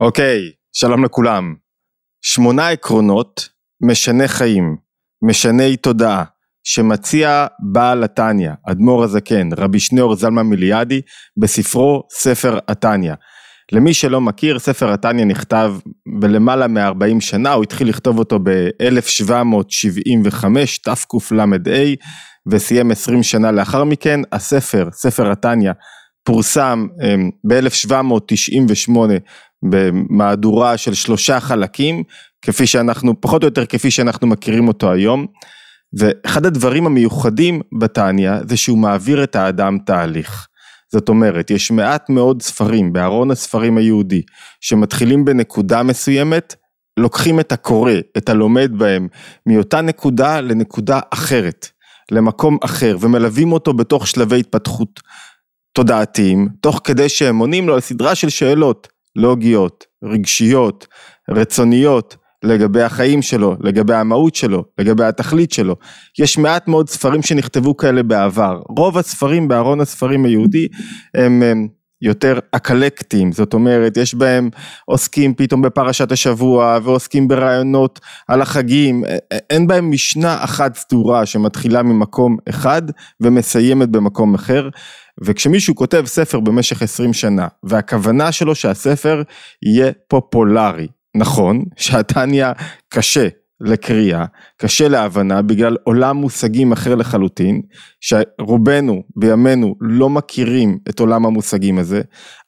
אוקיי, שלום לכולם. שמונה עקרונות משנה חיים, משני תודעה, שמציע בעל התניא, אדמו"ר הזקן, רבי שניאור זלמן מיליאדי, בספרו ספר התניא. למי שלא מכיר, ספר התניא נכתב בלמעלה מ-40 שנה, הוא התחיל לכתוב אותו ב-1775, תקל"ה, וסיים 20 שנה לאחר מכן. הספר, ספר התניא, פורסם אמ, ב-1798 במהדורה של שלושה חלקים, כפי שאנחנו, פחות או יותר כפי שאנחנו מכירים אותו היום. ואחד הדברים המיוחדים בתניא זה שהוא מעביר את האדם תהליך. זאת אומרת, יש מעט מאוד ספרים בארון הספרים היהודי שמתחילים בנקודה מסוימת, לוקחים את הקורא, את הלומד בהם, מאותה נקודה לנקודה אחרת, למקום אחר, ומלווים אותו בתוך שלבי התפתחות תודעתיים, תוך כדי שהם עונים לו על סדרה של שאלות לוגיות, רגשיות, רצוניות, לגבי החיים שלו, לגבי המהות שלו, לגבי התכלית שלו. יש מעט מאוד ספרים שנכתבו כאלה בעבר. רוב הספרים בארון הספרים היהודי הם, הם יותר אקלקטיים, זאת אומרת יש בהם עוסקים פתאום בפרשת השבוע ועוסקים ברעיונות על החגים, אין בהם משנה אחת סדורה שמתחילה ממקום אחד ומסיימת במקום אחר. וכשמישהו כותב ספר במשך 20 שנה והכוונה שלו שהספר יהיה פופולרי, נכון שהתניא קשה לקריאה, קשה להבנה בגלל עולם מושגים אחר לחלוטין, שרובנו בימינו לא מכירים את עולם המושגים הזה,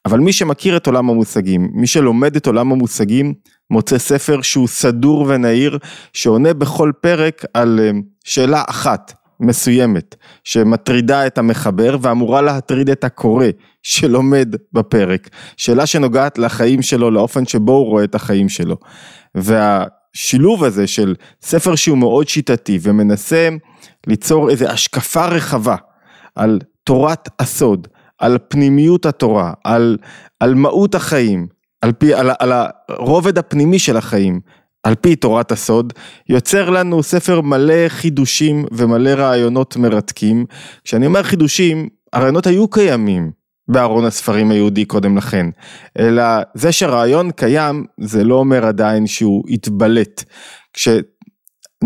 אבל מי שמכיר את עולם המושגים, מי שלומד את עולם המושגים, מוצא ספר שהוא סדור ונהיר, שעונה בכל פרק על אה, שאלה אחת, מסוימת שמטרידה את המחבר ואמורה להטריד את הקורא שלומד בפרק, שאלה שנוגעת לחיים שלו, לאופן שבו הוא רואה את החיים שלו. והשילוב הזה של ספר שהוא מאוד שיטתי ומנסה ליצור איזו השקפה רחבה על תורת הסוד, על פנימיות התורה, על, על מהות החיים, על, פי, על, על הרובד הפנימי של החיים, על פי תורת הסוד, יוצר לנו ספר מלא חידושים ומלא רעיונות מרתקים. כשאני אומר חידושים, הרעיונות היו קיימים בארון הספרים היהודי קודם לכן, אלא זה שרעיון קיים, זה לא אומר עדיין שהוא התבלט. כשאני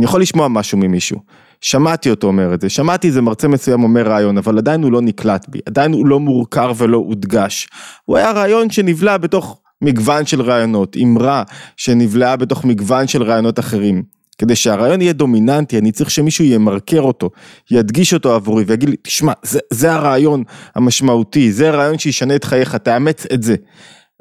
יכול לשמוע משהו ממישהו, שמעתי אותו אומר את זה, שמעתי איזה מרצה מסוים אומר רעיון, אבל עדיין הוא לא נקלט בי, עדיין הוא לא מורכר ולא הודגש. הוא היה רעיון שנבלע בתוך מגוון של רעיונות, אמרה שנבלעה בתוך מגוון של רעיונות אחרים. כדי שהרעיון יהיה דומיננטי, אני צריך שמישהו ימרקר אותו, ידגיש אותו עבורי ויגיד לי, תשמע, זה, זה הרעיון המשמעותי, זה הרעיון שישנה את חייך, תאמץ את זה.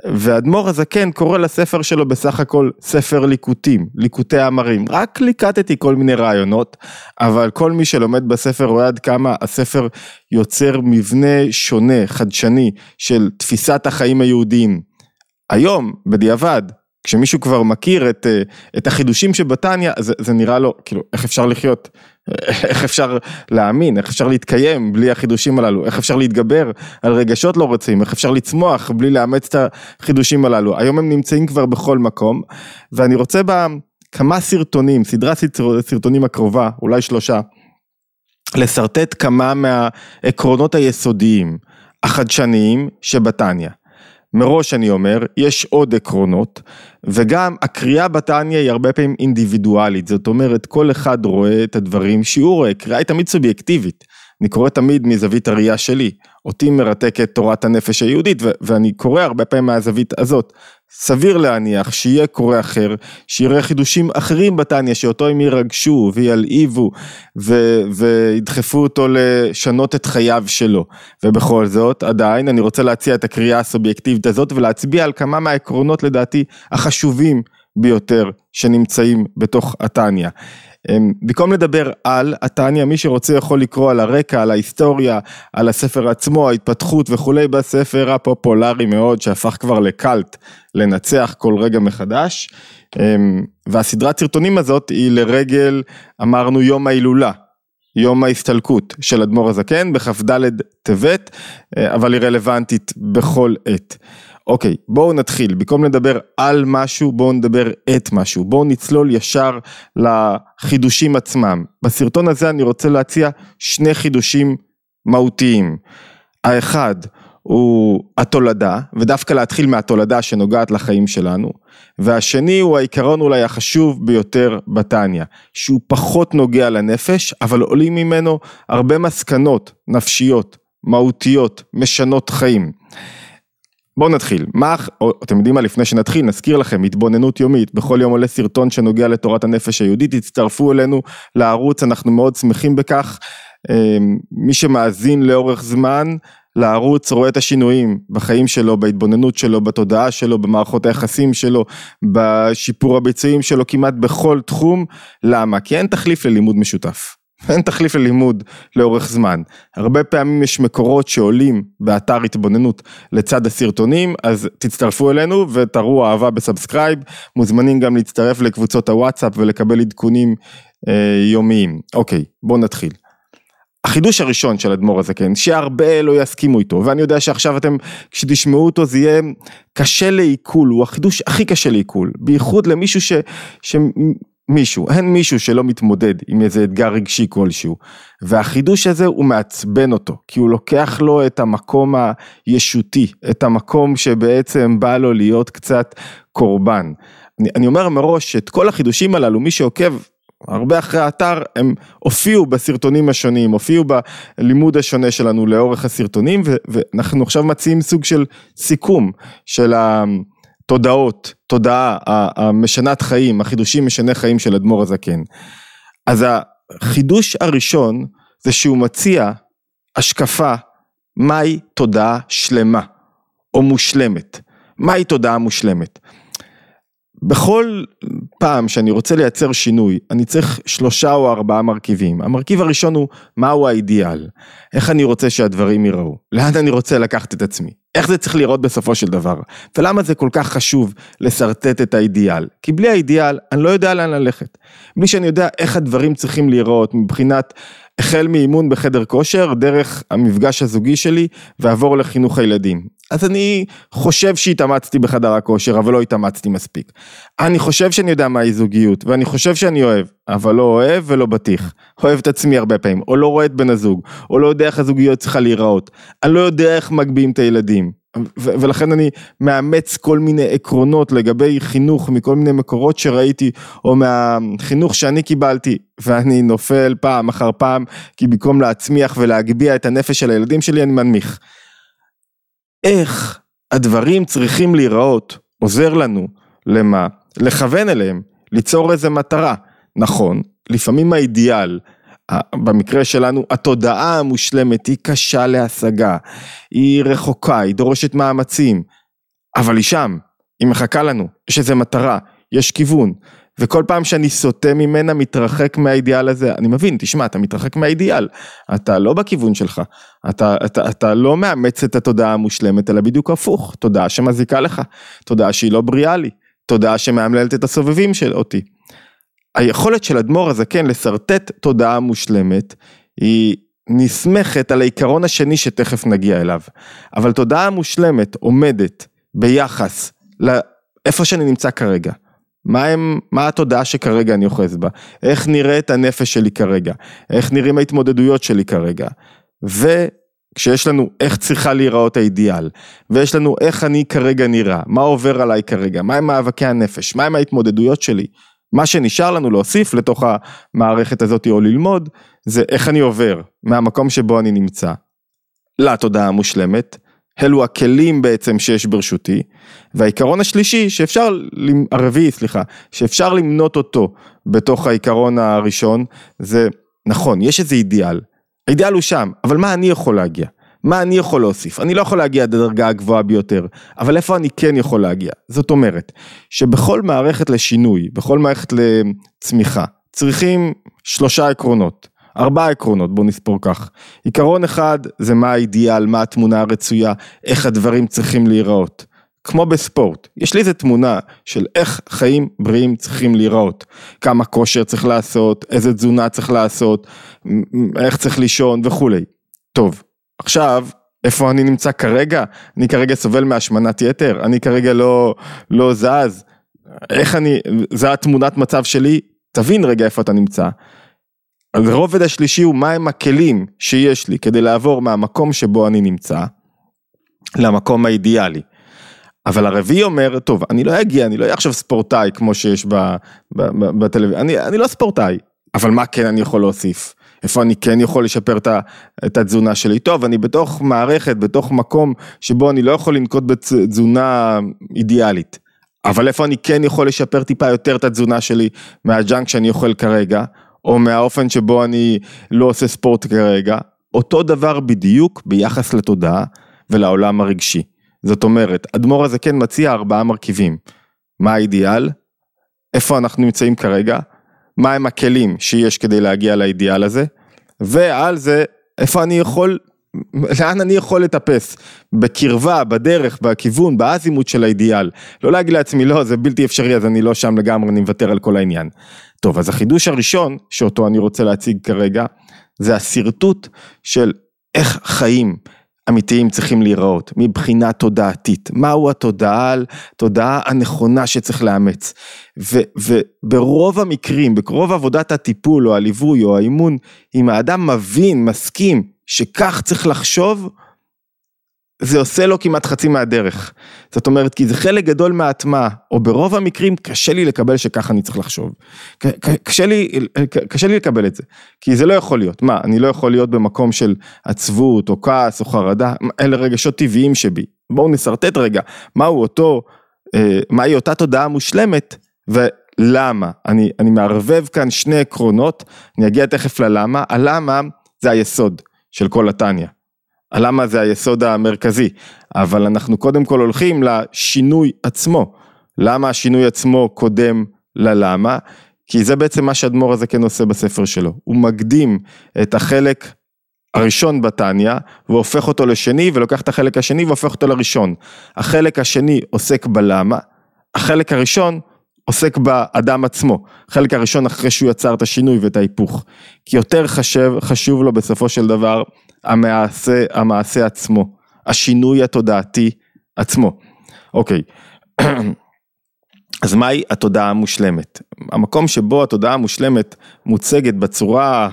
ואדמו"ר הזקן קורא לספר שלו בסך הכל ספר ליקוטים, ליקוטי אמרים. רק ליקטתי כל מיני רעיונות, אבל כל מי שלומד בספר רואה עד כמה הספר יוצר מבנה שונה, חדשני, של תפיסת החיים היהודיים. היום, בדיעבד, כשמישהו כבר מכיר את, אה, את החידושים שבתניא, זה, זה נראה לו, כאילו, איך אפשר לחיות? איך אפשר להאמין? איך אפשר להתקיים בלי החידושים הללו? איך אפשר להתגבר על רגשות לא רוצים? איך אפשר לצמוח בלי לאמץ את החידושים הללו? היום הם נמצאים כבר בכל מקום, ואני רוצה בכמה סרטונים, סדרת סרטונים הקרובה, אולי שלושה, לשרטט כמה מהעקרונות היסודיים, החדשניים שבתניא. מראש אני אומר, יש עוד עקרונות, וגם הקריאה בתניא היא הרבה פעמים אינדיבידואלית, זאת אומרת כל אחד רואה את הדברים שהוא רואה, קריאה היא תמיד סובייקטיבית, אני קורא תמיד מזווית הראייה שלי, אותי מרתקת תורת הנפש היהודית ואני קורא הרבה פעמים מהזווית הזאת. סביר להניח שיהיה קורא אחר, שיראה חידושים אחרים בתניא, שאותו הם ירגשו וילהיבו ו- וידחפו אותו לשנות את חייו שלו. ובכל זאת, עדיין אני רוצה להציע את הקריאה הסובייקטיבית הזאת ולהצביע על כמה מהעקרונות לדעתי החשובים ביותר שנמצאים בתוך התניא. אמ, במקום לדבר על התניא, מי שרוצה יכול לקרוא על הרקע, על ההיסטוריה, על הספר עצמו, ההתפתחות וכולי בספר הפופולרי מאוד שהפך כבר לקאלט, לנצח כל רגע מחדש. אמ, והסדרת סרטונים הזאת היא לרגל, אמרנו, יום ההילולה. יום ההסתלקות של אדמו"ר הזקן בכ"ד טבת, אה, אבל היא רלוונטית בכל עת. אוקיי, בואו נתחיל, במקום לדבר על משהו, בואו נדבר את משהו, בואו נצלול ישר לחידושים עצמם. בסרטון הזה אני רוצה להציע שני חידושים מהותיים. האחד הוא התולדה, ודווקא להתחיל מהתולדה שנוגעת לחיים שלנו, והשני הוא העיקרון אולי החשוב ביותר בתניא, שהוא פחות נוגע לנפש, אבל עולים ממנו הרבה מסקנות נפשיות, מהותיות, משנות חיים. בואו נתחיל, מה, או, אתם יודעים מה, לפני שנתחיל, נזכיר לכם, התבוננות יומית, בכל יום עולה סרטון שנוגע לתורת הנפש היהודית, תצטרפו אלינו לערוץ, אנחנו מאוד שמחים בכך. אמ, מי שמאזין לאורך זמן לערוץ רואה את השינויים בחיים שלו, בהתבוננות שלו, בתודעה שלו, במערכות היחסים שלו, בשיפור הביצועים שלו, כמעט בכל תחום. למה? כי אין תחליף ללימוד משותף. אין תחליף ללימוד לאורך זמן. הרבה פעמים יש מקורות שעולים באתר התבוננות לצד הסרטונים, אז תצטרפו אלינו ותראו אהבה ב subscribe, מוזמנים גם להצטרף לקבוצות הוואטסאפ ולקבל עדכונים אה, יומיים. אוקיי, בואו נתחיל. החידוש הראשון של אדמו"ר הזקן, שהרבה לא יסכימו איתו, ואני יודע שעכשיו אתם, כשתשמעו אותו זה יהיה קשה לעיכול, הוא החידוש הכי קשה לעיכול, בייחוד למישהו ש... ש... מישהו, אין מישהו שלא מתמודד עם איזה אתגר רגשי כלשהו. והחידוש הזה הוא מעצבן אותו, כי הוא לוקח לו את המקום הישותי, את המקום שבעצם בא לו להיות קצת קורבן. אני, אני אומר מראש שאת כל החידושים הללו, מי שעוקב הרבה אחרי האתר הם הופיעו בסרטונים השונים, הופיעו בלימוד השונה שלנו לאורך הסרטונים ואנחנו עכשיו מציעים סוג של סיכום של התודעות, תודעה, המשנת חיים, החידושים משני חיים של אדמו"ר הזקן. אז החידוש הראשון זה שהוא מציע השקפה מהי תודעה שלמה או מושלמת. מהי תודעה מושלמת? בכל פעם שאני רוצה לייצר שינוי, אני צריך שלושה או ארבעה מרכיבים. המרכיב הראשון הוא, מהו האידיאל? איך אני רוצה שהדברים ייראו? לאן אני רוצה לקחת את עצמי? איך זה צריך לראות בסופו של דבר? ולמה זה כל כך חשוב לשרטט את האידיאל? כי בלי האידיאל, אני לא יודע לאן ללכת. בלי שאני יודע איך הדברים צריכים להיראות מבחינת החל מאימון בחדר כושר, דרך המפגש הזוגי שלי, ועבור לחינוך הילדים. אז אני חושב שהתאמצתי בחדר הכושר, אבל לא התאמצתי מספיק. אני חושב שאני יודע מהי זוגיות, ואני חושב שאני אוהב, אבל לא אוהב ולא בטיח. אוהב את עצמי הרבה פעמים, או לא רואה את בן הזוג, או לא יודע איך הזוגיות צריכה להיראות. אני לא יודע איך מגביהים את הילדים. ולכן אני מאמץ כל מיני עקרונות לגבי חינוך מכל מיני מקורות שראיתי או מהחינוך שאני קיבלתי ואני נופל פעם אחר פעם כי במקום להצמיח ולהגביה את הנפש של הילדים שלי אני מנמיך. איך הדברים צריכים להיראות עוזר לנו למה? לכוון אליהם, ליצור איזה מטרה. נכון, לפעמים האידיאל במקרה שלנו התודעה המושלמת היא קשה להשגה, היא רחוקה, היא דורשת מאמצים, אבל היא שם, היא מחכה לנו, יש איזה מטרה, יש כיוון, וכל פעם שאני סוטה ממנה, מתרחק מהאידיאל הזה, אני מבין, תשמע, אתה מתרחק מהאידיאל, אתה לא בכיוון שלך, אתה, אתה, אתה לא מאמץ את התודעה המושלמת, אלא בדיוק הפוך, תודעה שמזיקה לך, תודעה שהיא לא בריאה לי, תודעה שמאמללת את הסובבים של אותי. היכולת של אדמו"ר הזקן לשרטט תודעה מושלמת היא נסמכת על העיקרון השני שתכף נגיע אליו. אבל תודעה מושלמת עומדת ביחס לאיפה שאני נמצא כרגע. מה, הם, מה התודעה שכרגע אני אוחז בה? איך נראית הנפש שלי כרגע? איך נראים ההתמודדויות שלי כרגע? וכשיש לנו איך צריכה להיראות האידיאל, ויש לנו איך אני כרגע נראה, מה עובר עליי כרגע, מה הם מאבקי הנפש, מה הם ההתמודדויות שלי, מה שנשאר לנו להוסיף לתוך המערכת הזאת או ללמוד, זה איך אני עובר מהמקום שבו אני נמצא לתודעה המושלמת, אלו הכלים בעצם שיש ברשותי, והעיקרון השלישי שאפשר, הרביעי סליחה, שאפשר למנות אותו בתוך העיקרון הראשון, זה נכון, יש איזה אידיאל, האידיאל הוא שם, אבל מה אני יכול להגיע? מה אני יכול להוסיף? אני לא יכול להגיע עד הדרגה הגבוהה ביותר, אבל איפה אני כן יכול להגיע? זאת אומרת, שבכל מערכת לשינוי, בכל מערכת לצמיחה, צריכים שלושה עקרונות, ארבעה עקרונות, בואו נספור כך. עיקרון אחד זה מה האידיאל, מה התמונה הרצויה, איך הדברים צריכים להיראות. כמו בספורט, יש לי איזה תמונה של איך חיים בריאים צריכים להיראות, כמה כושר צריך לעשות, איזה תזונה צריך לעשות, איך צריך לישון וכולי. טוב, עכשיו, איפה אני נמצא כרגע? אני כרגע סובל מהשמנת יתר, אני כרגע לא, לא זז, איך אני, זה התמונת מצב שלי, תבין רגע איפה אתה נמצא. אז הרובד השלישי הוא מהם הכלים שיש לי כדי לעבור מהמקום שבו אני נמצא, למקום האידיאלי. אבל הרביעי אומר, טוב, אני לא אגיע, אני לא אהיה עכשיו ספורטאי כמו שיש בטלוויזיה, אני, אני לא ספורטאי, אבל מה כן אני יכול להוסיף? איפה אני כן יכול לשפר את התזונה שלי? טוב, אני בתוך מערכת, בתוך מקום שבו אני לא יכול לנקוט בתזונה אידיאלית. אבל איפה אני כן יכול לשפר טיפה יותר את התזונה שלי מהג'אנק שאני אוכל כרגע, או מהאופן שבו אני לא עושה ספורט כרגע, אותו דבר בדיוק ביחס לתודעה ולעולם הרגשי. זאת אומרת, אדמו"ר הזה כן מציע ארבעה מרכיבים. מה האידיאל? איפה אנחנו נמצאים כרגע? מהם הכלים שיש כדי להגיע לאידיאל הזה? ועל זה, איפה אני יכול, לאן אני יכול לטפס? בקרבה, בדרך, בכיוון, באזימות של האידיאל. לא להגיד לעצמי, לא, זה בלתי אפשרי, אז אני לא שם לגמרי, אני מוותר על כל העניין. טוב, אז החידוש הראשון, שאותו אני רוצה להציג כרגע, זה השרטוט של איך חיים אמיתיים צריכים להיראות, מבחינה תודעתית, מהו התודעה, התודעה הנכונה שצריך לאמץ. ו, וברוב המקרים, ברוב עבודת הטיפול או הליווי או האימון, אם האדם מבין, מסכים, שכך צריך לחשוב, זה עושה לו כמעט חצי מהדרך. זאת אומרת, כי זה חלק גדול מההטמעה, או ברוב המקרים קשה לי לקבל שככה אני צריך לחשוב. קשה לי, קשה לי לקבל את זה, כי זה לא יכול להיות. מה, אני לא יכול להיות במקום של עצבות, או כעס, או חרדה, אלה רגשות טבעיים שבי. בואו נשרטט רגע, מהו אותו, אה, מהי אותה תודעה מושלמת, ולמה. אני, אני מערבב כאן שני עקרונות, אני אגיע תכף ללמה, הלמה זה היסוד של כל התניא. הלמה זה היסוד המרכזי, אבל אנחנו קודם כל הולכים לשינוי עצמו. למה השינוי עצמו קודם ללמה? כי זה בעצם מה שאדמו"ר הזה כן עושה בספר שלו. הוא מקדים את החלק הראשון בתניא והופך אותו לשני ולוקח את החלק השני והופך אותו לראשון. החלק השני עוסק בלמה, החלק הראשון עוסק באדם עצמו. החלק הראשון אחרי שהוא יצר את השינוי ואת ההיפוך. כי יותר חשב, חשוב לו בסופו של דבר המעשה, המעשה עצמו, השינוי התודעתי עצמו. אוקיי, אז מהי התודעה המושלמת? המקום שבו התודעה המושלמת מוצגת בצורה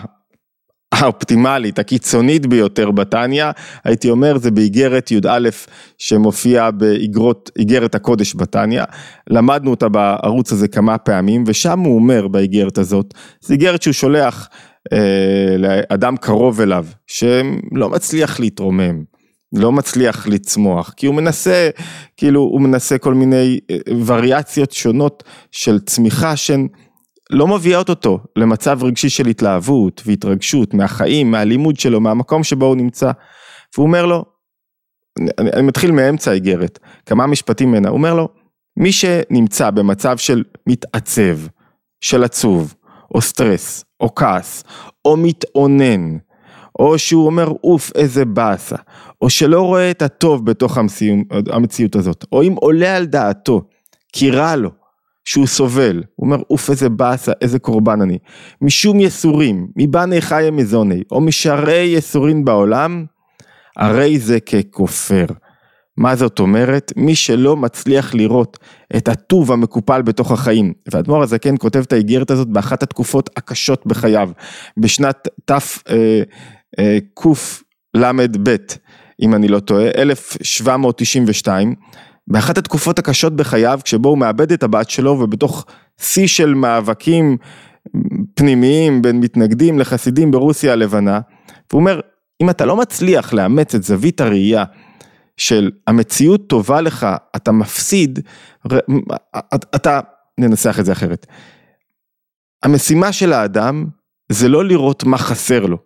האופטימלית, הקיצונית ביותר בתניא, הייתי אומר זה באיגרת י"א שמופיעה באיגרת הקודש בתניא, למדנו אותה בערוץ הזה כמה פעמים ושם הוא אומר באיגרת הזאת, זו איגרת שהוא שולח לאדם קרוב אליו, שלא מצליח להתרומם, לא מצליח לצמוח, כי הוא מנסה, כאילו הוא מנסה כל מיני אה, וריאציות שונות של צמיחה שהן לא מביאות אותו למצב רגשי של התלהבות והתרגשות מהחיים, מהלימוד שלו, מהמקום שבו הוא נמצא. והוא אומר לו, אני, אני מתחיל מאמצע האיגרת, כמה משפטים ממנה, הוא אומר לו, מי שנמצא במצב של מתעצב, של עצוב, או סטרס, או כעס, או מתאונן, או שהוא אומר אוף איזה באסה, או שלא רואה את הטוב בתוך המציאות הזאת, או אם עולה על דעתו, כי רע לו, שהוא סובל, הוא אומר אוף איזה באסה, איזה קורבן אני, משום יסורים, מבני חיי מזוני, או משאר יסורים בעולם, הרי זה ככופר. מה זאת אומרת? מי שלא מצליח לראות את הטוב המקופל בתוך החיים. והאדמו"ר הזקן כותב את האיגרת הזאת באחת התקופות הקשות בחייו, בשנת תקל"ב, אם אני לא טועה, 1792, באחת התקופות הקשות בחייו, כשבו הוא מאבד את הבת שלו ובתוך שיא של מאבקים פנימיים בין מתנגדים לחסידים ברוסיה הלבנה, והוא אומר, אם אתה לא מצליח לאמץ את זווית הראייה של המציאות טובה לך, אתה מפסיד, אתה, ננסח את זה אחרת. המשימה של האדם זה לא לראות מה חסר לו,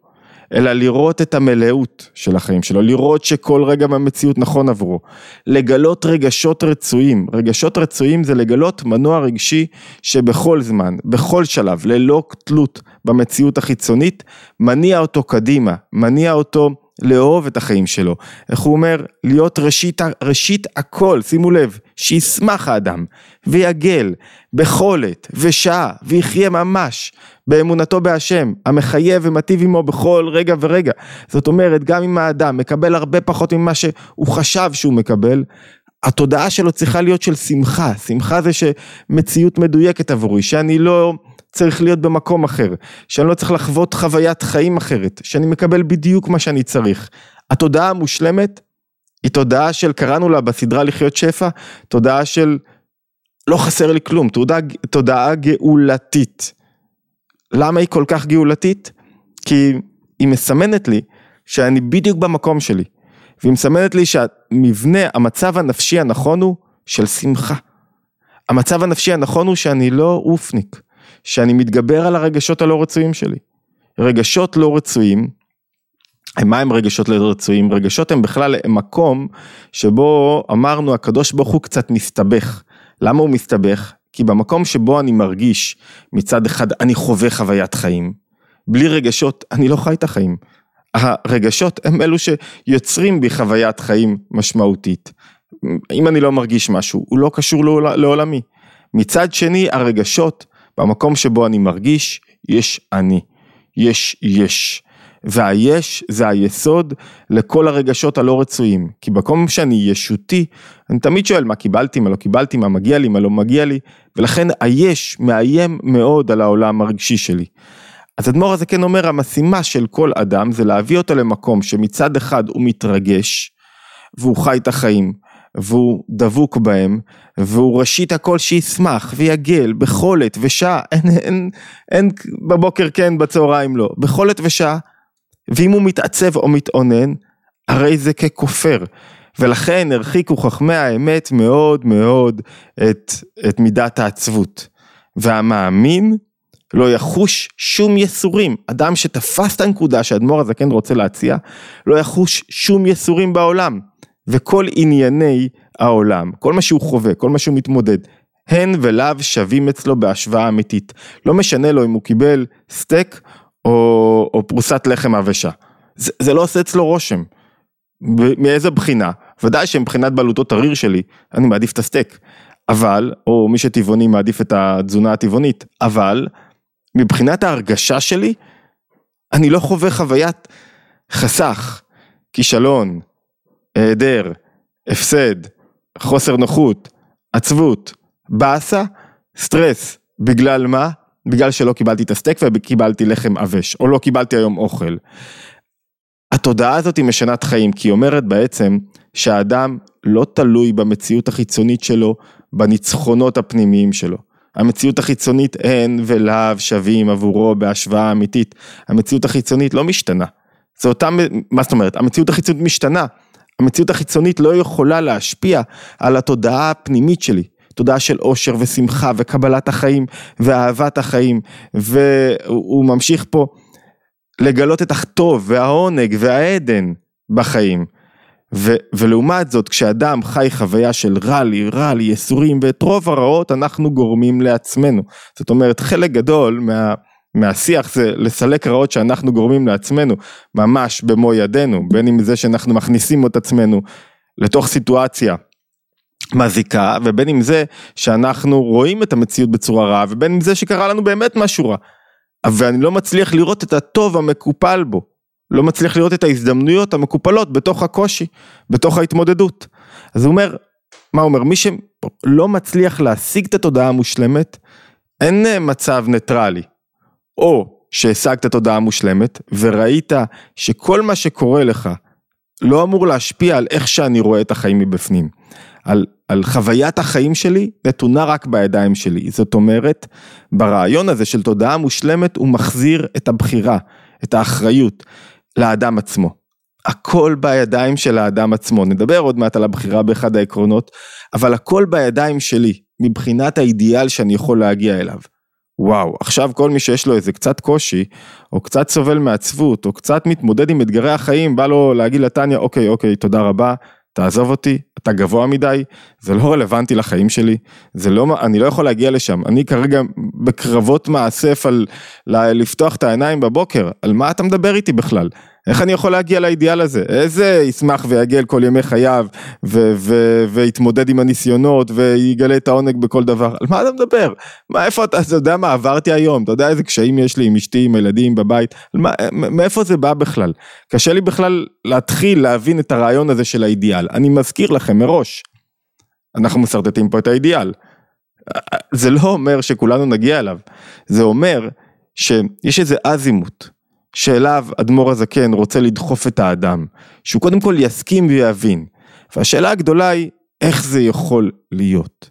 אלא לראות את המלאות של החיים שלו, לראות שכל רגע מהמציאות נכון עבורו, לגלות רגשות רצויים, רגשות רצויים זה לגלות מנוע רגשי שבכל זמן, בכל שלב, ללא תלות במציאות החיצונית, מניע אותו קדימה, מניע אותו לאהוב את החיים שלו. איך הוא אומר? להיות ראשית, ראשית הכל, שימו לב, שישמח האדם, ויגל, בכל עת, ושעה, ויחיה ממש, באמונתו בהשם, המחייב ומטיב עמו בכל רגע ורגע. זאת אומרת, גם אם האדם מקבל הרבה פחות ממה שהוא חשב שהוא מקבל, התודעה שלו צריכה להיות של שמחה, שמחה זה שמציאות מדויקת עבורי, שאני לא... צריך להיות במקום אחר, שאני לא צריך לחוות חוויית חיים אחרת, שאני מקבל בדיוק מה שאני צריך. התודעה המושלמת היא תודעה של, קראנו לה בסדרה לחיות שפע, תודעה של לא חסר לי כלום, תודעה, תודעה גאולתית. למה היא כל כך גאולתית? כי היא מסמנת לי שאני בדיוק במקום שלי. והיא מסמנת לי שהמבנה, המצב הנפשי הנכון הוא של שמחה. המצב הנפשי הנכון הוא שאני לא אופניק, שאני מתגבר על הרגשות הלא רצויים שלי. רגשות לא רצויים, מה הם רגשות לא רצויים? רגשות הם בכלל מקום שבו אמרנו הקדוש ברוך הוא קצת מסתבך. למה הוא מסתבך? כי במקום שבו אני מרגיש מצד אחד אני חווה חוויית חיים, בלי רגשות אני לא חי את החיים. הרגשות הם אלו שיוצרים בי חוויית חיים משמעותית. אם אני לא מרגיש משהו, הוא לא קשור לעולמי. מצד שני, הרגשות, במקום שבו אני מרגיש, יש אני, יש יש. והיש זה היסוד לכל הרגשות הלא רצויים. כי במקום שאני ישותי, אני תמיד שואל מה קיבלתי, מה לא קיבלתי, מה מגיע לי, מה לא מגיע לי, ולכן היש מאיים מאוד על העולם הרגשי שלי. אז אדמו"ר הזה כן אומר, המשימה של כל אדם זה להביא אותו למקום שמצד אחד הוא מתרגש, והוא חי את החיים, והוא דבוק בהם, והוא ראשית הכל שישמח ויגל בכל עת ושעה, אין, אין, אין בבוקר כן, בצהריים לא, בכל עת ושעה, ואם הוא מתעצב או מתאונן, הרי זה ככופר. ולכן הרחיקו חכמי האמת מאוד מאוד את, את מידת העצבות. והמאמין לא יחוש שום יסורים. אדם שתפס את הנקודה שהאדמו"ר הזקן רוצה להציע, לא יחוש שום יסורים בעולם. וכל ענייני העולם, כל מה שהוא חווה, כל מה שהוא מתמודד, הן ולאו שווים אצלו בהשוואה אמיתית. לא משנה לו אם הוא קיבל סטייק או, או פרוסת לחם עבשה. זה, זה לא עושה אצלו רושם. מאיזה בחינה? ודאי שמבחינת בעלותו הריר שלי, אני מעדיף את הסטייק. אבל, או מי שטבעוני מעדיף את התזונה הטבעונית, אבל מבחינת ההרגשה שלי, אני לא חווה חוויית חסך, כישלון, היעדר, הפסד, חוסר נוחות, עצבות, באסה, סטרס. בגלל מה? בגלל שלא קיבלתי את הסטייק וקיבלתי לחם עבש, או לא קיבלתי היום אוכל. התודעה הזאת היא משנת חיים, כי היא אומרת בעצם שהאדם לא תלוי במציאות החיצונית שלו, בניצחונות הפנימיים שלו. המציאות החיצונית אין ולאו שווים עבורו בהשוואה אמיתית. המציאות החיצונית לא משתנה. זה אותה, מה זאת אומרת? המציאות החיצונית משתנה. המציאות החיצונית לא יכולה להשפיע על התודעה הפנימית שלי. תודעה של אושר ושמחה וקבלת החיים ואהבת החיים. והוא ממשיך פה לגלות את הטוב והעונג והעדן בחיים. ו, ולעומת זאת, כשאדם חי חוויה של רע לי, רע לי, יסורים, ואת רוב הרעות אנחנו גורמים לעצמנו. זאת אומרת, חלק גדול מה, מהשיח זה לסלק רעות שאנחנו גורמים לעצמנו, ממש במו ידינו, בין אם זה שאנחנו מכניסים את עצמנו לתוך סיטואציה מזיקה, ובין אם זה שאנחנו רואים את המציאות בצורה רעה, ובין אם זה שקרה לנו באמת משהו רע. ואני לא מצליח לראות את הטוב המקופל בו. לא מצליח לראות את ההזדמנויות המקופלות בתוך הקושי, בתוך ההתמודדות. אז הוא אומר, מה הוא אומר? מי שלא מצליח להשיג את התודעה המושלמת, אין מצב ניטרלי. או שהשגת תודעה מושלמת, וראית שכל מה שקורה לך לא אמור להשפיע על איך שאני רואה את החיים מבפנים. על, על חוויית החיים שלי נתונה רק בידיים שלי. זאת אומרת, ברעיון הזה של תודעה מושלמת הוא מחזיר את הבחירה, את האחריות. לאדם עצמו. הכל בידיים של האדם עצמו, נדבר עוד מעט על הבחירה באחד העקרונות, אבל הכל בידיים שלי, מבחינת האידיאל שאני יכול להגיע אליו. וואו, עכשיו כל מי שיש לו איזה קצת קושי, או קצת סובל מעצבות, או קצת מתמודד עם אתגרי החיים, בא לו להגיד לטניה, אוקיי, אוקיי, תודה רבה, תעזוב אותי, אתה גבוה מדי, זה לא רלוונטי לחיים שלי, זה לא, אני לא יכול להגיע לשם, אני כרגע בקרבות מאסף על לפתוח את העיניים בבוקר, על מה אתה מדבר איתי בכלל? איך אני יכול להגיע לאידיאל הזה? איזה ישמח ויגל כל ימי חייו ויתמודד עם הניסיונות ויגלה את העונג בכל דבר? על מה אתה מדבר? מה, איפה אתה, אתה יודע מה עברתי היום? אתה יודע איזה קשיים יש לי עם אשתי, עם הילדים, בבית? מה, מאיפה זה בא בכלל? קשה לי בכלל להתחיל להבין את הרעיון הזה של האידיאל. אני מזכיר לכם מראש, אנחנו משרטטים פה את האידיאל. זה לא אומר שכולנו נגיע אליו, זה אומר שיש איזה אזימוט. שאליו אדמו"ר הזקן רוצה לדחוף את האדם, שהוא קודם כל יסכים ויבין. והשאלה הגדולה היא, איך זה יכול להיות?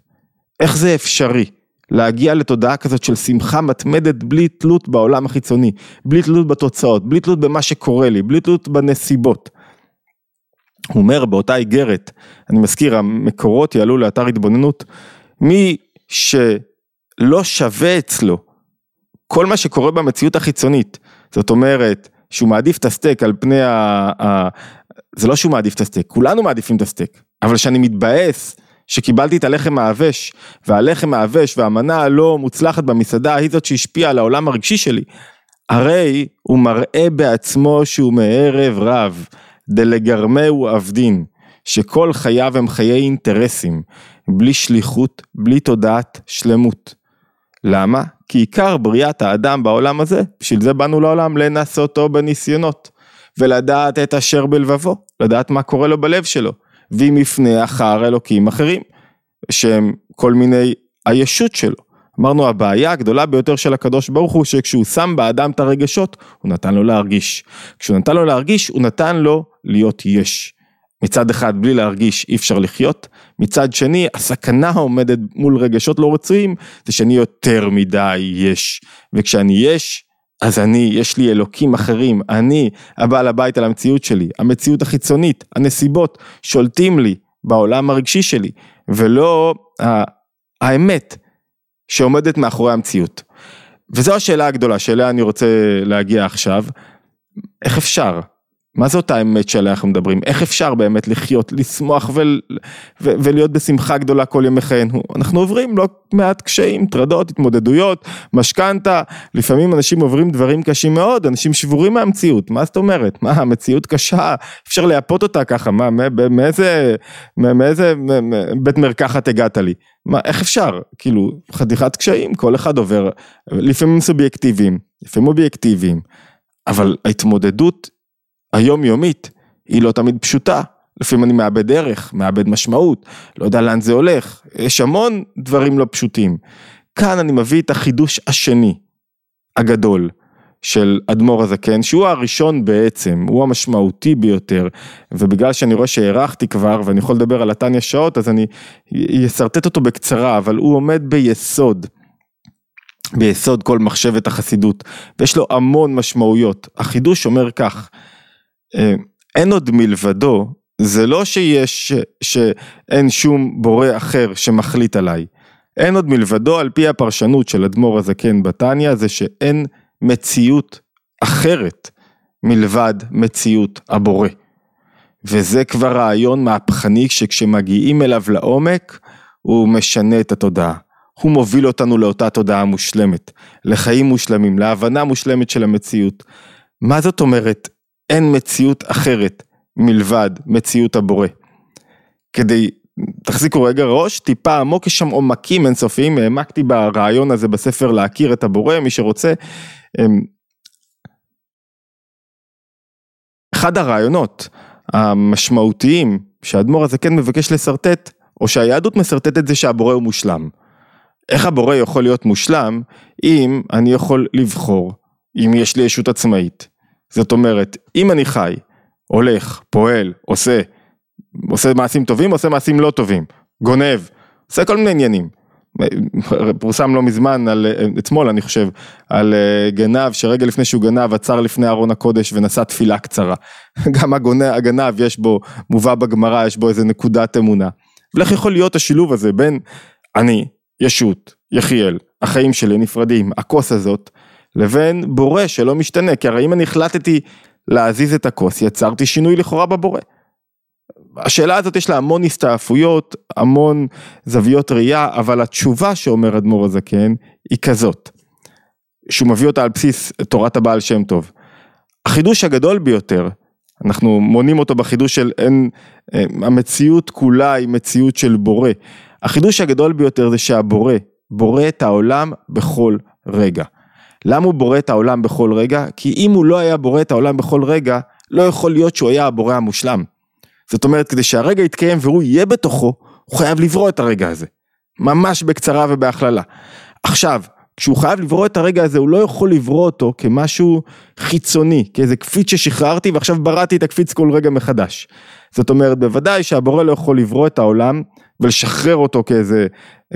איך זה אפשרי? להגיע לתודעה כזאת של שמחה מתמדת בלי תלות בעולם החיצוני, בלי תלות בתוצאות, בלי תלות במה שקורה לי, בלי תלות בנסיבות. הוא אומר באותה איגרת, אני מזכיר, המקורות יעלו לאתר התבוננות, מי שלא שווה אצלו כל מה שקורה במציאות החיצונית, זאת אומרת שהוא מעדיף את הסטייק על פני ה... ה... זה לא שהוא מעדיף את הסטייק, כולנו מעדיפים את הסטייק, אבל שאני מתבאס שקיבלתי את הלחם העבש, והלחם העבש והמנה הלא מוצלחת במסעדה היא זאת שהשפיעה על העולם הרגשי שלי, הרי הוא מראה בעצמו שהוא מערב רב, דלגרמהו עבדין, שכל חייו הם חיי אינטרסים, בלי שליחות, בלי תודעת שלמות. למה? כי עיקר בריאת האדם בעולם הזה, בשביל זה באנו לעולם, לנסותו בניסיונות, ולדעת את אשר בלבבו, לדעת מה קורה לו בלב שלו. ואם יפנה אחר אלוקים אחרים, שהם כל מיני הישות שלו. אמרנו הבעיה הגדולה ביותר של הקדוש ברוך הוא שכשהוא שם באדם את הרגשות הוא נתן לו להרגיש. כשהוא נתן לו להרגיש הוא נתן לו להיות יש. מצד אחד בלי להרגיש אי אפשר לחיות, מצד שני הסכנה העומדת מול רגשות לא רצויים זה שאני יותר מדי יש, וכשאני יש אז אני, יש לי אלוקים אחרים, אני הבעל הבית על המציאות שלי, המציאות החיצונית, הנסיבות, שולטים לי בעולם הרגשי שלי, ולא האמת שעומדת מאחורי המציאות. וזו השאלה הגדולה שאליה אני רוצה להגיע עכשיו, איך אפשר? מה זאת האמת שעליה אנחנו מדברים? איך אפשר באמת לחיות, לשמוח ו... ו... ולהיות בשמחה גדולה כל ימי חיינו? אנחנו עוברים לא מעט קשיים, טרדות, התמודדויות, משכנתה, לפעמים אנשים עוברים דברים קשים מאוד, אנשים שבורים מהמציאות, מה זאת אומרת? מה, המציאות קשה, אפשר לייפות אותה ככה, מה, מאיזה, מאיזה בית מרקחת הגעת לי? מה, איך אפשר? כאילו, חתיכת קשיים, כל אחד עובר, לפעמים סובייקטיביים, לפעמים אובייקטיביים, אבל ההתמודדות היומיומית היא לא תמיד פשוטה. לפעמים אני מאבד דרך, מאבד משמעות, לא יודע לאן זה הולך, יש המון דברים לא פשוטים. כאן אני מביא את החידוש השני, הגדול, של אדמו"ר הזקן, שהוא הראשון בעצם, הוא המשמעותי ביותר, ובגלל שאני רואה שהארכתי כבר, ואני יכול לדבר על התניא שעות, אז אני אשרטט אותו בקצרה, אבל הוא עומד ביסוד. ביסוד כל מחשבת החסידות, ויש לו המון משמעויות. החידוש אומר כך, אין עוד מלבדו, זה לא שיש, שאין שום בורא אחר שמחליט עליי. אין עוד מלבדו על פי הפרשנות של אדמו"ר הזקן בתניא, זה שאין מציאות אחרת מלבד מציאות הבורא. וזה כבר רעיון מהפכני שכשמגיעים אליו לעומק, הוא משנה את התודעה. הוא מוביל אותנו לאותה תודעה מושלמת, לחיים מושלמים, להבנה מושלמת של המציאות. מה זאת אומרת אין מציאות אחרת מלבד מציאות הבורא. כדי, תחזיקו רגע ראש, טיפה עמוק, יש שם עומקים אינסופיים, העמקתי ברעיון הזה בספר להכיר את הבורא, מי שרוצה. אמ, אחד הרעיונות המשמעותיים שהאדמו"ר הזה כן מבקש לשרטט, או שהיהדות משרטטת זה שהבורא הוא מושלם. איך הבורא יכול להיות מושלם אם אני יכול לבחור, אם יש לי ישות עצמאית, זאת אומרת, אם אני חי, הולך, פועל, עושה, עושה מעשים טובים, עושה מעשים לא טובים, גונב, עושה כל מיני עניינים. פורסם לא מזמן, על, אתמול אני חושב, על אה, גנב שרגע לפני שהוא גנב עצר לפני ארון הקודש ונשא תפילה קצרה. גם הגונב, הגנב יש בו, מובא בגמרא, יש בו איזה נקודת אמונה. ואיך יכול להיות השילוב הזה בין אני, ישות, יחיאל, החיים שלי נפרדים, הכוס הזאת, לבין בורא שלא משתנה, כי הרי אם אני החלטתי להזיז את הכוס, יצרתי שינוי לכאורה בבורא. השאלה הזאת יש לה המון הסתעפויות, המון זוויות ראייה, אבל התשובה שאומר אדמו"ר הזקן היא כזאת, שהוא מביא אותה על בסיס תורת הבעל שם טוב. החידוש הגדול ביותר, אנחנו מונים אותו בחידוש של אין, אה, המציאות כולה היא מציאות של בורא. החידוש הגדול ביותר זה שהבורא, בורא את העולם בכל רגע. למה הוא בורא את העולם בכל רגע? כי אם הוא לא היה בורא את העולם בכל רגע, לא יכול להיות שהוא היה הבורא המושלם. זאת אומרת, כדי שהרגע יתקיים והוא יהיה בתוכו, הוא חייב לברוא את הרגע הזה. ממש בקצרה ובהכללה. עכשיו, כשהוא חייב לברוא את הרגע הזה, הוא לא יכול לברוא אותו כמשהו חיצוני, כאיזה קפיץ ששחררתי ועכשיו בראתי את הקפיץ כל רגע מחדש. זאת אומרת, בוודאי שהבורא לא יכול לברוא את העולם ולשחרר אותו כאיזה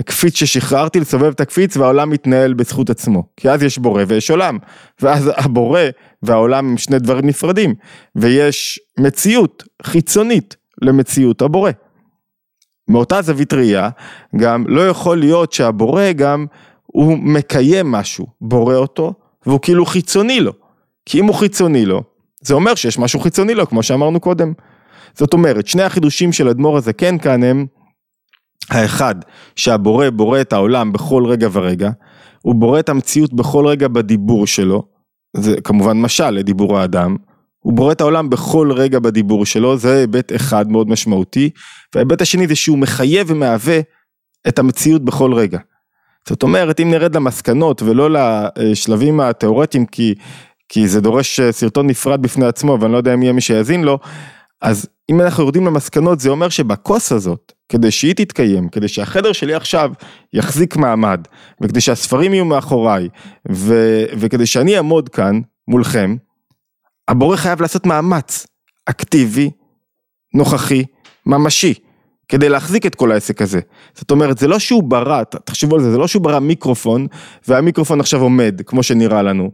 קפיץ ששחררתי, לסובב את הקפיץ והעולם מתנהל בזכות עצמו. כי אז יש בורא ויש עולם. ואז הבורא והעולם הם שני דברים נפרדים. ויש מציאות חיצונית למציאות הבורא. מאותה זווית ראייה, גם לא יכול להיות שהבורא גם הוא מקיים משהו, בורא אותו, והוא כאילו חיצוני לו. כי אם הוא חיצוני לו, זה אומר שיש משהו חיצוני לו, כמו שאמרנו קודם. זאת אומרת, שני החידושים של אדמו"ר הזקן כאן הם האחד, שהבורא בורא את העולם בכל רגע ורגע, הוא בורא את המציאות בכל רגע בדיבור שלו, זה כמובן משל לדיבור האדם, הוא בורא את העולם בכל רגע בדיבור שלו, זה היבט אחד מאוד משמעותי, וההיבט השני זה שהוא מחייב ומהווה את המציאות בכל רגע. זאת אומרת, אם נרד למסקנות ולא לשלבים התיאורטיים, כי, כי זה דורש סרטון נפרד בפני עצמו, ואני לא יודע אם יהיה מי שיאזין לו, אז אם אנחנו יורדים למסקנות, זה אומר שבכוס הזאת, כדי שהיא תתקיים, כדי שהחדר שלי עכשיו יחזיק מעמד, וכדי שהספרים יהיו מאחוריי, ו, וכדי שאני אעמוד כאן מולכם, הבורא חייב לעשות מאמץ אקטיבי, נוכחי, ממשי, כדי להחזיק את כל העסק הזה. זאת אומרת, זה לא שהוא ברא, תחשבו על זה, זה לא שהוא ברא מיקרופון, והמיקרופון עכשיו עומד, כמו שנראה לנו.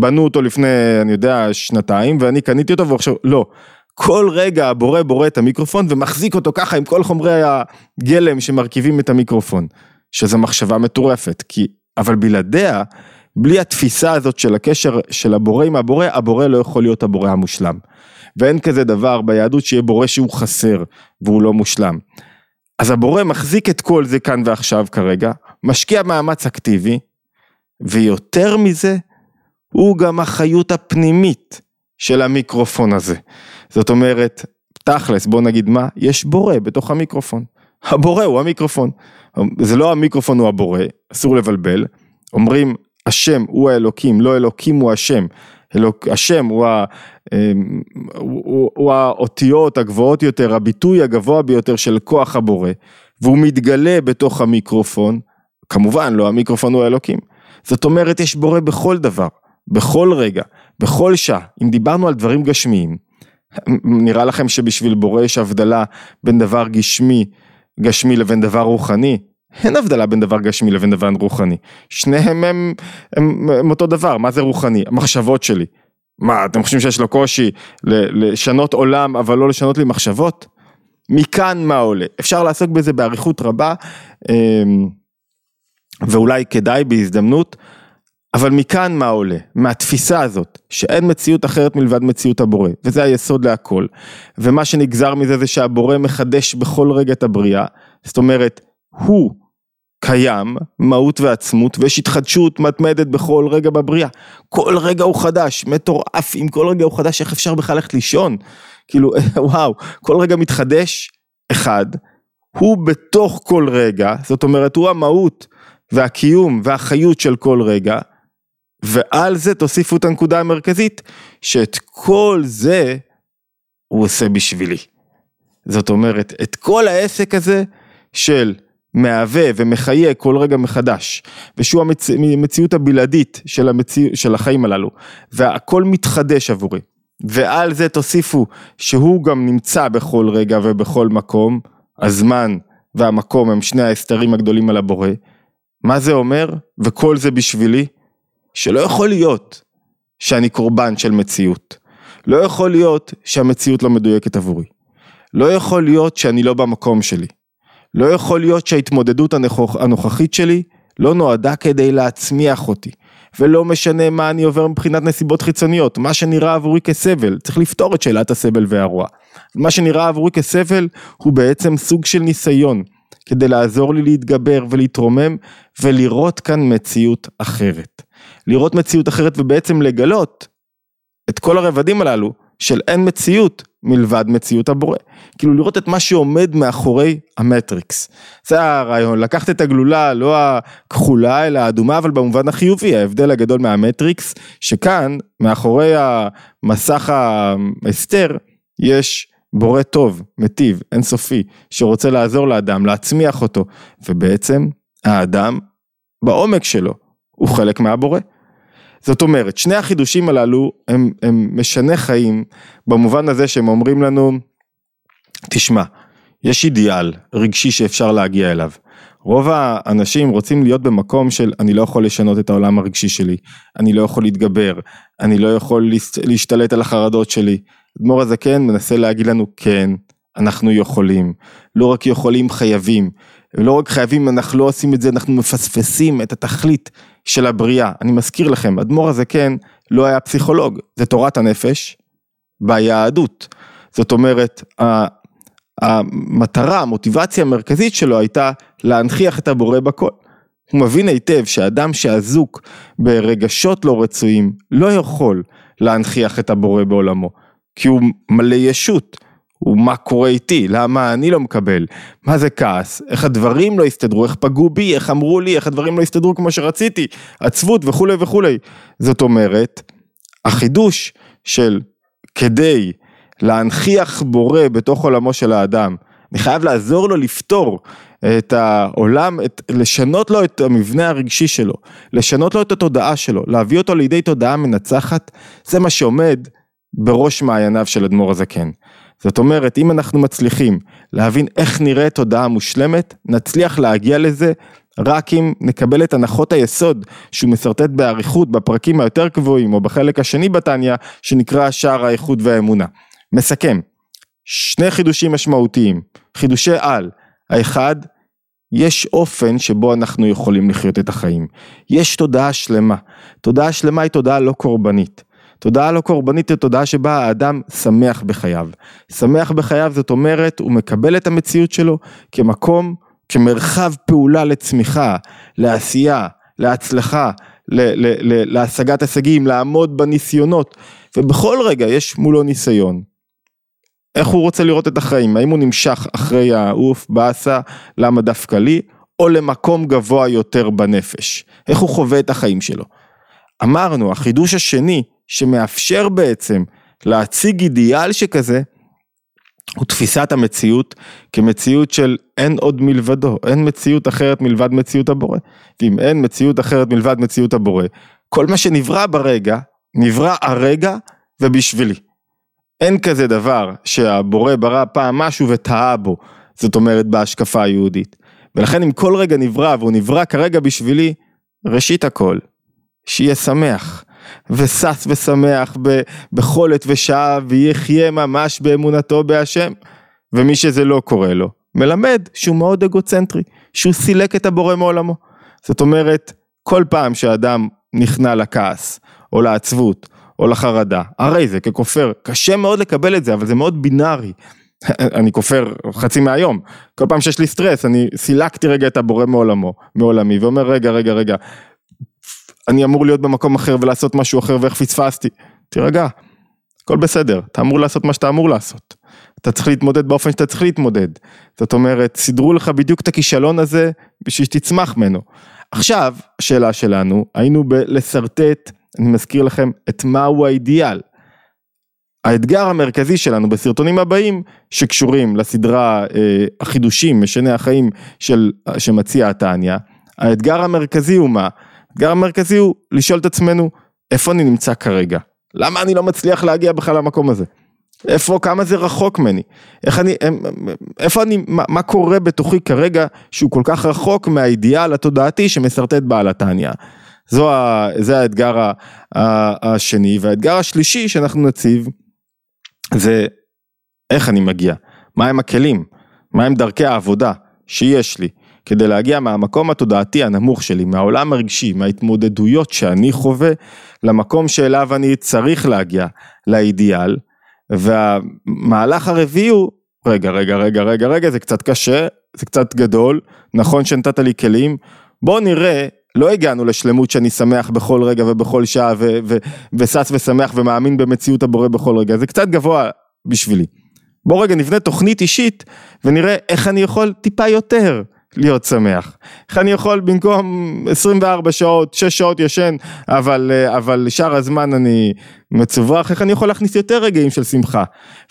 בנו אותו לפני, אני יודע, שנתיים, ואני קניתי אותו ועכשיו, לא. כל רגע הבורא בורא את המיקרופון ומחזיק אותו ככה עם כל חומרי הגלם שמרכיבים את המיקרופון. שזו מחשבה מטורפת, כי, אבל בלעדיה, בלי התפיסה הזאת של הקשר של הבורא עם הבורא, הבורא לא יכול להיות הבורא המושלם. ואין כזה דבר ביהדות שיהיה בורא שהוא חסר והוא לא מושלם. אז הבורא מחזיק את כל זה כאן ועכשיו כרגע, משקיע מאמץ אקטיבי, ויותר מזה, הוא גם החיות הפנימית של המיקרופון הזה. זאת אומרת, תכלס, בוא נגיד מה, יש בורא בתוך המיקרופון. הבורא הוא המיקרופון. זה לא המיקרופון הוא הבורא, אסור לבלבל. אומרים, השם הוא האלוקים, לא אלוקים הוא השם. אלוק, השם הוא, ה, אמ, הוא, הוא האותיות הגבוהות יותר, הביטוי הגבוה ביותר של כוח הבורא, והוא מתגלה בתוך המיקרופון, כמובן לא המיקרופון הוא האלוקים. זאת אומרת יש בורא בכל דבר, בכל רגע, בכל שעה. אם דיברנו על דברים גשמיים, נראה לכם שבשביל בורא יש הבדלה בין דבר גשמי, גשמי לבין דבר רוחני? אין הבדלה בין דבר גשמי לבין דבר רוחני. שניהם הם, הם, הם אותו דבר, מה זה רוחני? המחשבות שלי. מה, אתם חושבים שיש לו קושי לשנות עולם אבל לא לשנות לי מחשבות? מכאן מה עולה? אפשר לעסוק בזה באריכות רבה אמ, ואולי כדאי בהזדמנות, אבל מכאן מה עולה? מהתפיסה הזאת, שאין מציאות אחרת מלבד מציאות הבורא, וזה היסוד להכל. ומה שנגזר מזה זה שהבורא מחדש בכל רגע את הבריאה, זאת אומרת, הוא קיים, מהות ועצמות, ויש התחדשות מתמדת בכל רגע בבריאה. כל רגע הוא חדש, מטורף, אם כל רגע הוא חדש, איך אפשר בכלל ללכת לישון? כאילו, וואו, כל רגע מתחדש, אחד, הוא בתוך כל רגע, זאת אומרת, הוא המהות והקיום והחיות של כל רגע, ועל זה תוסיפו את הנקודה המרכזית, שאת כל זה הוא עושה בשבילי. זאת אומרת, את כל העסק הזה של מהווה ומחיה כל רגע מחדש, ושהוא המציאות הבלעדית של, המציא, של החיים הללו, והכל מתחדש עבורי. ועל זה תוסיפו שהוא גם נמצא בכל רגע ובכל מקום, הזמן והמקום הם שני ההסתרים הגדולים על הבורא. מה זה אומר? וכל זה בשבילי? שלא יכול להיות שאני קורבן של מציאות. לא יכול להיות שהמציאות לא מדויקת עבורי. לא יכול להיות שאני לא במקום שלי. לא יכול להיות שההתמודדות הנוכחית שלי לא נועדה כדי להצמיח אותי. ולא משנה מה אני עובר מבחינת נסיבות חיצוניות, מה שנראה עבורי כסבל, צריך לפתור את שאלת הסבל והרוע. מה שנראה עבורי כסבל הוא בעצם סוג של ניסיון, כדי לעזור לי להתגבר ולהתרומם ולראות כאן מציאות אחרת. לראות מציאות אחרת ובעצם לגלות את כל הרבדים הללו של אין מציאות מלבד מציאות הבורא. כאילו לראות את מה שעומד מאחורי המטריקס. זה הרעיון, לקחת את הגלולה לא הכחולה אלא האדומה אבל במובן החיובי, ההבדל הגדול מהמטריקס, שכאן מאחורי המסך ההסתר יש בורא טוב, מטיב, אינסופי, שרוצה לעזור לאדם, להצמיח אותו, ובעצם האדם בעומק שלו, הוא חלק מהבורא. זאת אומרת, שני החידושים הללו הם, הם משנה חיים במובן הזה שהם אומרים לנו, תשמע, יש אידיאל רגשי שאפשר להגיע אליו. רוב האנשים רוצים להיות במקום של אני לא יכול לשנות את העולם הרגשי שלי, אני לא יכול להתגבר, אני לא יכול להשתלט על החרדות שלי. אדמו"ר הזקן מנסה להגיד לנו כן, אנחנו יכולים, לא רק יכולים חייבים, ולא רק חייבים אנחנו לא עושים את זה אנחנו מפספסים את התכלית של הבריאה. אני מזכיר לכם, אדמו"ר הזקן לא היה פסיכולוג, זה תורת הנפש ביהדות. זאת אומרת, המטרה, המוטיבציה המרכזית שלו הייתה להנכיח את הבורא בכל. הוא מבין היטב שאדם שאזוק ברגשות לא רצויים לא יכול להנכיח את הבורא בעולמו, כי הוא מלא ישות, הוא מה קורה איתי, למה אני לא מקבל, מה זה כעס, איך הדברים לא הסתדרו, איך פגעו בי, איך אמרו לי, איך הדברים לא הסתדרו כמו שרציתי, עצבות וכולי וכולי. זאת אומרת, החידוש של כדי להנכיח בורא בתוך עולמו של האדם, אני חייב לעזור לו לפתור את העולם, את, לשנות לו את המבנה הרגשי שלו, לשנות לו את התודעה שלו, להביא אותו לידי תודעה מנצחת, זה מה שעומד בראש מעייניו של אדמו"ר הזקן. זאת אומרת, אם אנחנו מצליחים להבין איך נראית תודעה מושלמת, נצליח להגיע לזה רק אם נקבל את הנחות היסוד שהוא משרטט באריכות בפרקים היותר קבועים או בחלק השני בתניא שנקרא שער האיכות והאמונה. מסכם, שני חידושים משמעותיים, חידושי על, האחד, יש אופן שבו אנחנו יכולים לחיות את החיים, יש תודעה שלמה, תודעה שלמה היא תודעה לא קורבנית. תודעה לא קורבנית היא תודעה שבה האדם שמח בחייו. שמח בחייו זאת אומרת הוא מקבל את המציאות שלו כמקום, כמרחב פעולה לצמיחה, לעשייה, להצלחה, ל- ל- ל- להשגת הישגים, לעמוד בניסיונות, ובכל רגע יש מולו ניסיון. איך הוא רוצה לראות את החיים, האם הוא נמשך אחרי העוף, באסה, למה דווקא לי, או למקום גבוה יותר בנפש, איך הוא חווה את החיים שלו. אמרנו, החידוש השני שמאפשר בעצם להציג אידיאל שכזה, הוא תפיסת המציאות כמציאות של אין עוד מלבדו, אין מציאות אחרת מלבד מציאות הבורא. ואם אין מציאות אחרת מלבד מציאות הבורא, כל מה שנברא ברגע, נברא הרגע ובשבילי. אין כזה דבר שהבורא ברא פעם משהו וטעה בו, זאת אומרת בהשקפה היהודית. ולכן אם כל רגע נברא והוא נברא כרגע בשבילי, ראשית הכל, שיהיה שמח. ושש ושמח בכל עת ושעה ויחיה ממש באמונתו בהשם. ומי שזה לא קורה לו, מלמד שהוא מאוד אגוצנטרי, שהוא סילק את הבורא מעולמו. זאת אומרת, כל פעם שאדם נכנע לכעס, או לעצבות, או לחרדה, הרי זה ככופר, קשה מאוד לקבל את זה, אבל זה מאוד בינארי. אני כופר חצי מהיום, כל פעם שיש לי סטרס, אני סילקתי רגע את הבורא מעולמו, מעולמי, ואומר רגע, רגע, רגע, אני אמור להיות במקום אחר ולעשות משהו אחר ואיך פספסתי. תירגע, הכל בסדר, אתה אמור לעשות מה שאתה אמור לעשות. אתה צריך להתמודד באופן שאתה צריך להתמודד. זאת אומרת, סידרו לך בדיוק את הכישלון הזה בשביל שתצמח ממנו. עכשיו, השאלה שלנו, היינו בלשרטט, אני מזכיר לכם, את מהו האידיאל. האתגר המרכזי שלנו בסרטונים הבאים שקשורים לסדרה אה, החידושים משני החיים של, שמציע התניא, האתגר המרכזי הוא מה? האתגר המרכזי הוא לשאול את עצמנו, איפה אני נמצא כרגע? למה אני לא מצליח להגיע בכלל למקום הזה? איפה, כמה זה רחוק ממני? איך אני, איפה אני, מה, מה קורה בתוכי כרגע שהוא כל כך רחוק מהאידיאל התודעתי שמסרטט בעל התניא? זה האתגר ה, ה, השני, והאתגר השלישי שאנחנו נציב זה איך אני מגיע, מהם הכלים, מהם דרכי העבודה שיש לי. כדי להגיע מהמקום התודעתי הנמוך שלי, מהעולם הרגשי, מההתמודדויות שאני חווה, למקום שאליו אני צריך להגיע, לאידיאל, והמהלך הרביעי הוא, רגע, רגע, רגע, רגע, רגע, זה קצת קשה, זה קצת גדול, נכון שנתת לי כלים, בוא נראה, לא הגענו לשלמות שאני שמח בכל רגע ובכל שעה ושש ושמח ומאמין במציאות הבורא בכל רגע, זה קצת גבוה בשבילי. בוא רגע נבנה תוכנית אישית ונראה איך אני יכול טיפה יותר להיות שמח. איך אני יכול במקום 24 שעות, 6 שעות ישן, אבל, אבל שאר הזמן אני מצוברח, איך אני יכול להכניס יותר רגעים של שמחה,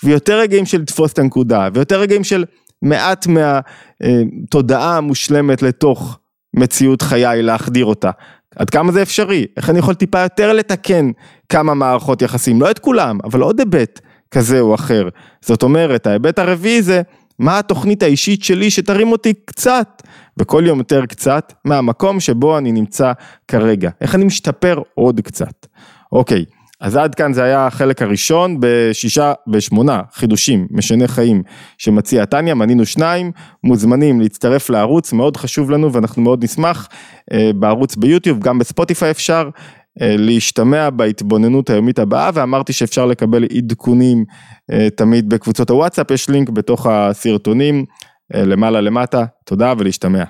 ויותר רגעים של לתפוס את הנקודה, ויותר רגעים של מעט מהתודעה המושלמת לתוך מציאות חיי להחדיר אותה. עד כמה זה אפשרי? איך אני יכול טיפה יותר לתקן כמה מערכות יחסים? לא את כולם, אבל עוד היבט כזה או אחר. זאת אומרת, ההיבט הרביעי זה מה התוכנית האישית שלי שתרים אותי קצת, וכל יום יותר קצת, מהמקום שבו אני נמצא כרגע. איך אני משתפר עוד קצת. אוקיי, אז עד כאן זה היה החלק הראשון בשישה, בשמונה חידושים משנה חיים שמציע טניה, מנינו שניים, מוזמנים להצטרף לערוץ, מאוד חשוב לנו ואנחנו מאוד נשמח, אה, בערוץ ביוטיוב, גם בספוטיפיי אפשר. אה, להשתמע בהתבוננות היומית הבאה ואמרתי שאפשר לקבל עדכונים אה, תמיד בקבוצות הוואטסאפ, יש לינק בתוך הסרטונים למעלה למטה, תודה ולהשתמע.